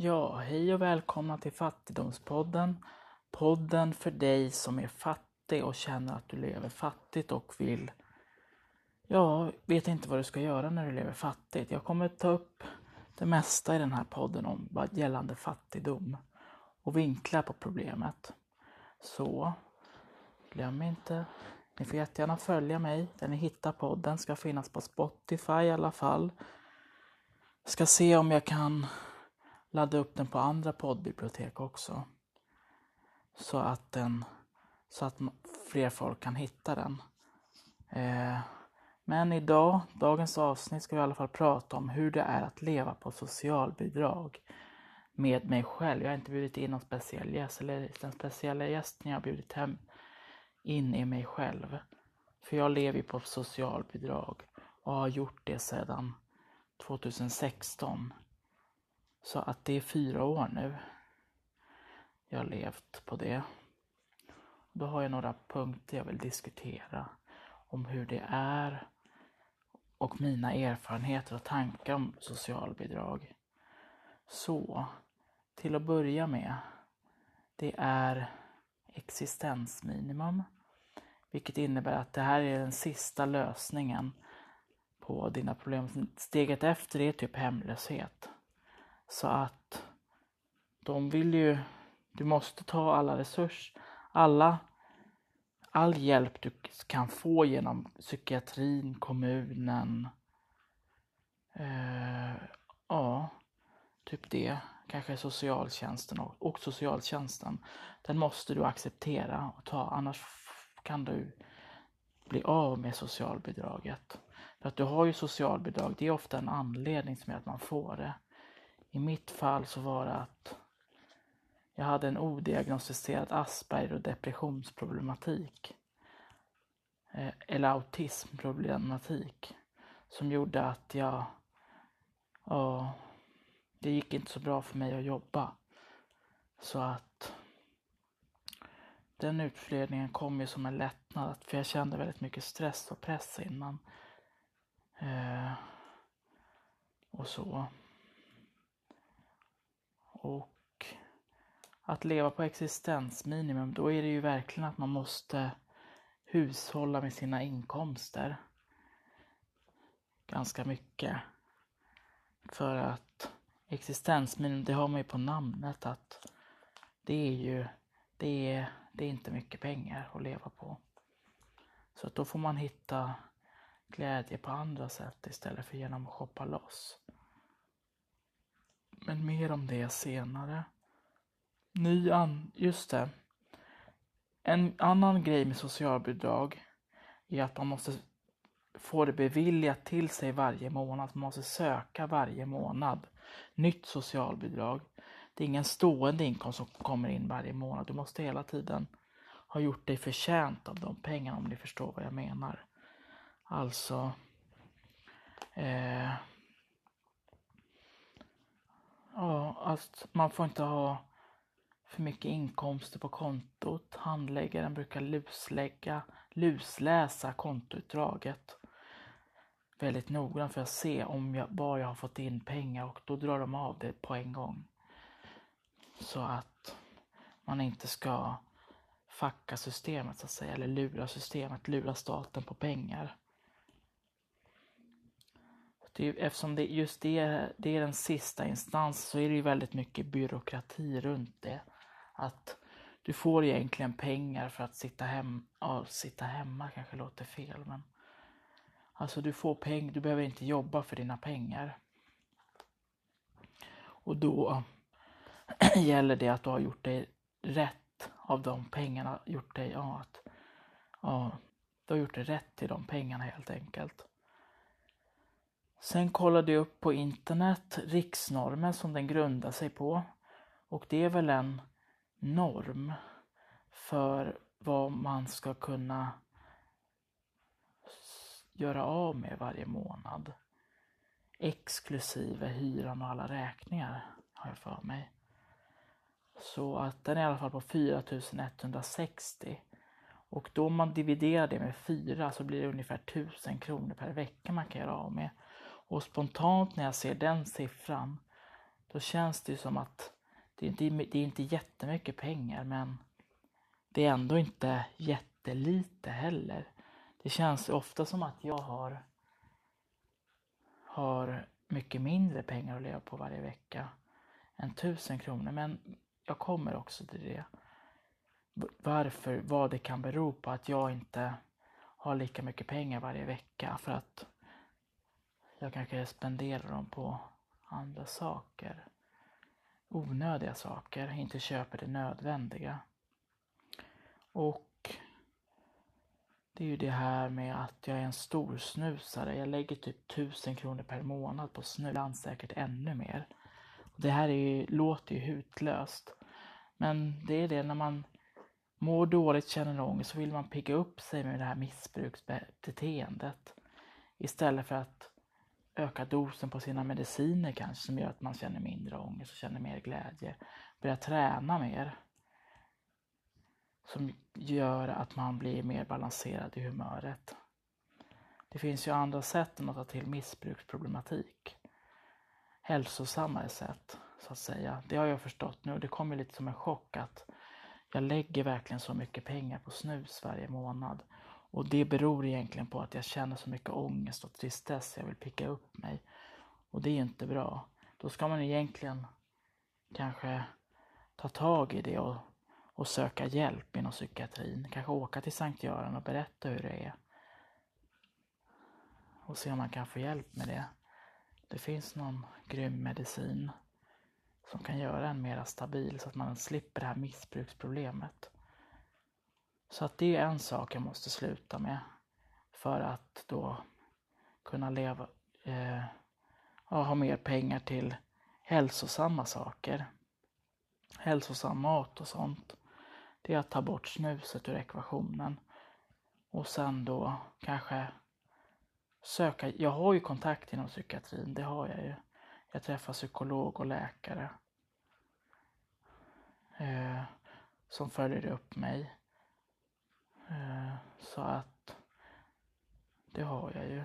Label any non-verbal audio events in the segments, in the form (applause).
Ja, hej och välkomna till Fattigdomspodden. Podden för dig som är fattig och känner att du lever fattigt och vill... Ja, vet inte vad du ska göra när du lever fattigt. Jag kommer ta upp det mesta i den här podden om vad gällande fattigdom och vinklar på problemet. Så, glöm inte, ni får jättegärna följa mig där ni hittar podden. Ska finnas på Spotify i alla fall. Ska se om jag kan ladda upp den på andra poddbibliotek också. Så att, den, så att fler folk kan hitta den. Eh, men idag, dagens avsnitt, ska vi i alla fall prata om hur det är att leva på socialbidrag med mig själv. Jag har inte bjudit in någon speciell gäst, eller den speciella gästen jag har bjudit hem in i mig själv. För jag lever ju på socialbidrag och har gjort det sedan 2016. Så att det är fyra år nu jag har levt på det. Då har jag några punkter jag vill diskutera om hur det är och mina erfarenheter och tankar om socialbidrag. Så, till att börja med. Det är existensminimum. Vilket innebär att det här är den sista lösningen på dina problem. Steget efter är typ hemlöshet. Så att de vill ju, du måste ta alla resurser, alla, all hjälp du kan få genom psykiatrin, kommunen, eh, ja, typ det, kanske socialtjänsten och, och socialtjänsten. Den måste du acceptera och ta, annars kan du bli av med socialbidraget. För att du har ju socialbidrag, det är ofta en anledning som gör att man får det. I mitt fall så var det att jag hade en odiagnostiserad Asperger och depressionsproblematik. Eh, eller autismproblematik. Som gjorde att jag... Ja, det gick inte så bra för mig att jobba. Så att den utredningen kom ju som en lättnad. För jag kände väldigt mycket stress och press innan. Eh, och så. Och att leva på existensminimum, då är det ju verkligen att man måste hushålla med sina inkomster. Ganska mycket. För att existensminimum, det har man ju på namnet att det är ju, det är, det är inte mycket pengar att leva på. Så att då får man hitta glädje på andra sätt istället för genom att shoppa loss. Men mer om det senare. Ny an... Just det. En annan grej med socialbidrag är att man måste få det beviljat till sig varje månad. Man måste söka varje månad nytt socialbidrag. Det är ingen stående inkomst som kommer in varje månad. Du måste hela tiden ha gjort dig förtjänt av de pengarna om ni förstår vad jag menar. Alltså eh, Ja, att man får inte ha för mycket inkomster på kontot. Handläggaren brukar luslägga, lusläsa kontoutdraget väldigt noggrant för att se om jag, var jag har fått in pengar och då drar de av det på en gång. Så att man inte ska facka systemet så att säga, eller lura systemet, lura staten på pengar. Det är, eftersom det, just det, det är den sista instans så är det ju väldigt mycket byråkrati runt det. Att du får egentligen pengar för att sitta, hemma, ja, sitta hemma kanske låter fel men Alltså du får pengar, du behöver inte jobba för dina pengar. Och då (clears throat) gäller det att du har gjort dig rätt av de pengarna, gjort dig, ja, att, ja, du har gjort dig rätt till de pengarna helt enkelt. Sen kollade jag upp på internet riksnormen som den grundar sig på. Och det är väl en norm för vad man ska kunna göra av med varje månad. Exklusive hyran och alla räkningar, har jag för mig. Så att den är i alla fall på 4160. Och då man dividerar det med fyra så blir det ungefär 1000 kronor per vecka man kan göra av med. Och spontant när jag ser den siffran, då känns det ju som att det är, inte, det är inte jättemycket pengar men det är ändå inte jättelite heller. Det känns ofta som att jag har, har mycket mindre pengar att leva på varje vecka än tusen kronor. Men jag kommer också till det. Varför, vad det kan bero på att jag inte har lika mycket pengar varje vecka. För att jag kanske spenderar dem på andra saker. Onödiga saker, inte köper det nödvändiga. Och det är ju det här med att jag är en stor snusare. Jag lägger typ tusen kronor per månad på snus, ibland säkert ännu mer. Det här är ju, låter ju hutlöst. Men det är det när man mår dåligt, känner ångest, så vill man pigga upp sig med det här missbruksbeteendet. Istället för att öka dosen på sina mediciner kanske som gör att man känner mindre ångest och känner mer glädje. Börja träna mer. Som gör att man blir mer balanserad i humöret. Det finns ju andra sätt än att ta till missbruksproblematik. Hälsosammare sätt, så att säga. Det har jag förstått nu och det kommer lite som en chock att jag lägger verkligen så mycket pengar på snus varje månad. Och det beror egentligen på att jag känner så mycket ångest och tristess. Jag vill picka upp mig. Och det är inte bra. Då ska man egentligen kanske ta tag i det och, och söka hjälp inom psykiatrin. Kanske åka till Sankt Göran och berätta hur det är. Och se om man kan få hjälp med det. Det finns någon grym medicin som kan göra en mera stabil så att man slipper det här missbruksproblemet. Så att det är en sak jag måste sluta med för att då kunna leva, eh, ha mer pengar till hälsosamma saker. Hälsosam mat och sånt. Det är att ta bort snuset ur ekvationen. Och sen då kanske söka, jag har ju kontakt inom psykiatrin, det har jag ju. Jag träffar psykolog och läkare. Eh, som följer upp mig. Eh, så att det har jag ju.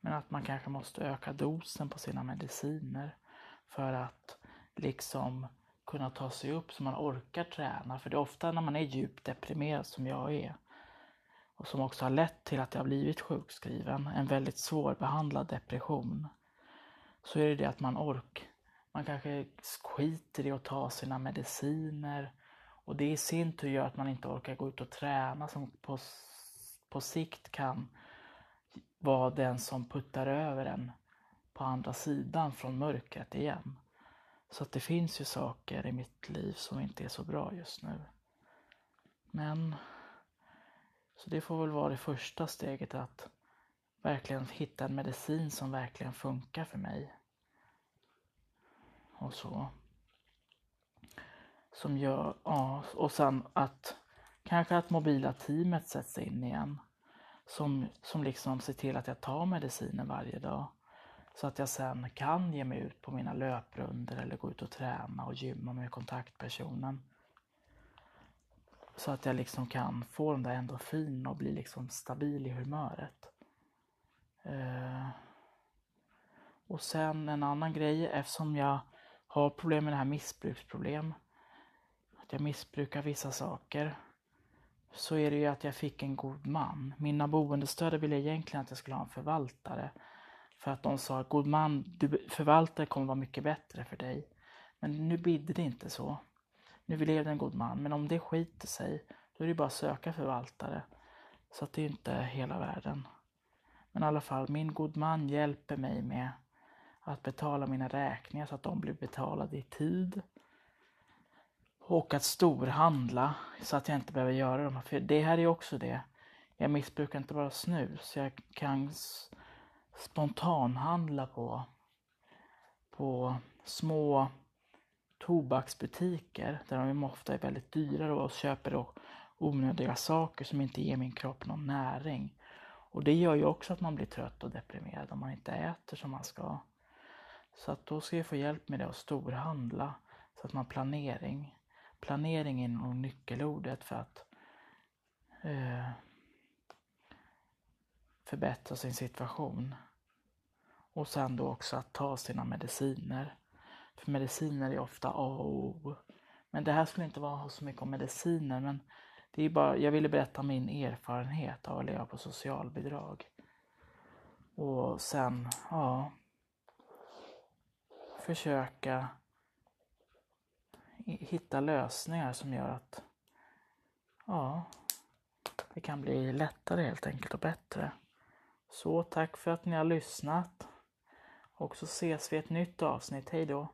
Men att man kanske måste öka dosen på sina mediciner för att liksom kunna ta sig upp så man orkar träna. För det är ofta när man är djupt deprimerad som jag är och som också har lett till att jag har blivit sjukskriven, en väldigt svårbehandlad depression, så är det det att man ork, man kanske skiter i att ta sina mediciner och det i sin tur gör att man inte orkar gå ut och träna som på, på sikt kan vara den som puttar över en på andra sidan från mörkret igen. Så att det finns ju saker i mitt liv som inte är så bra just nu. Men så det får väl vara det första steget att verkligen hitta en medicin som verkligen funkar för mig. Och så. Som gör, ja, och sen att kanske att mobila teamet sätts in igen. Som, som liksom ser till att jag tar medicinen varje dag. Så att jag sen kan ge mig ut på mina löprunder eller gå ut och träna och gymma med kontaktpersonen. Så att jag liksom kan få den där endorfinen och bli liksom stabil i humöret. Eh, och sen en annan grej eftersom jag har problem med det här missbruksproblem. Att jag missbrukar vissa saker. Så är det ju att jag fick en god man. Mina boendestödare ville egentligen att jag skulle ha en förvaltare. För att de sa god man, du, förvaltare kommer vara mycket bättre för dig. Men nu bidde det inte så. Nu vill det en god man, men om det skiter sig, då är det bara att söka förvaltare. Så att det är inte hela världen. Men i alla fall, min god man hjälper mig med att betala mina räkningar så att de blir betalade i tid. Och att storhandla så att jag inte behöver göra dem. För det här är också det. Jag missbrukar inte bara snus. Jag kan spontanhandla på, på små tobaksbutiker där de ofta är väldigt dyra och köper då onödiga saker som inte ger min kropp någon näring. Och det gör ju också att man blir trött och deprimerad om man inte äter som man ska. Så att då ska jag få hjälp med det och storhandla så att man har planering. Planering är nog nyckelordet för att eh, förbättra sin situation. Och sen då också att ta sina mediciner. För mediciner är ofta A och O. Men det här skulle inte vara så mycket om mediciner men det är bara, jag ville berätta min erfarenhet av att leva på socialbidrag. Och sen, ja, försöka hitta lösningar som gör att ja, det kan bli lättare helt enkelt och bättre. Så tack för att ni har lyssnat. Och så ses vi i ett nytt avsnitt. Hej då!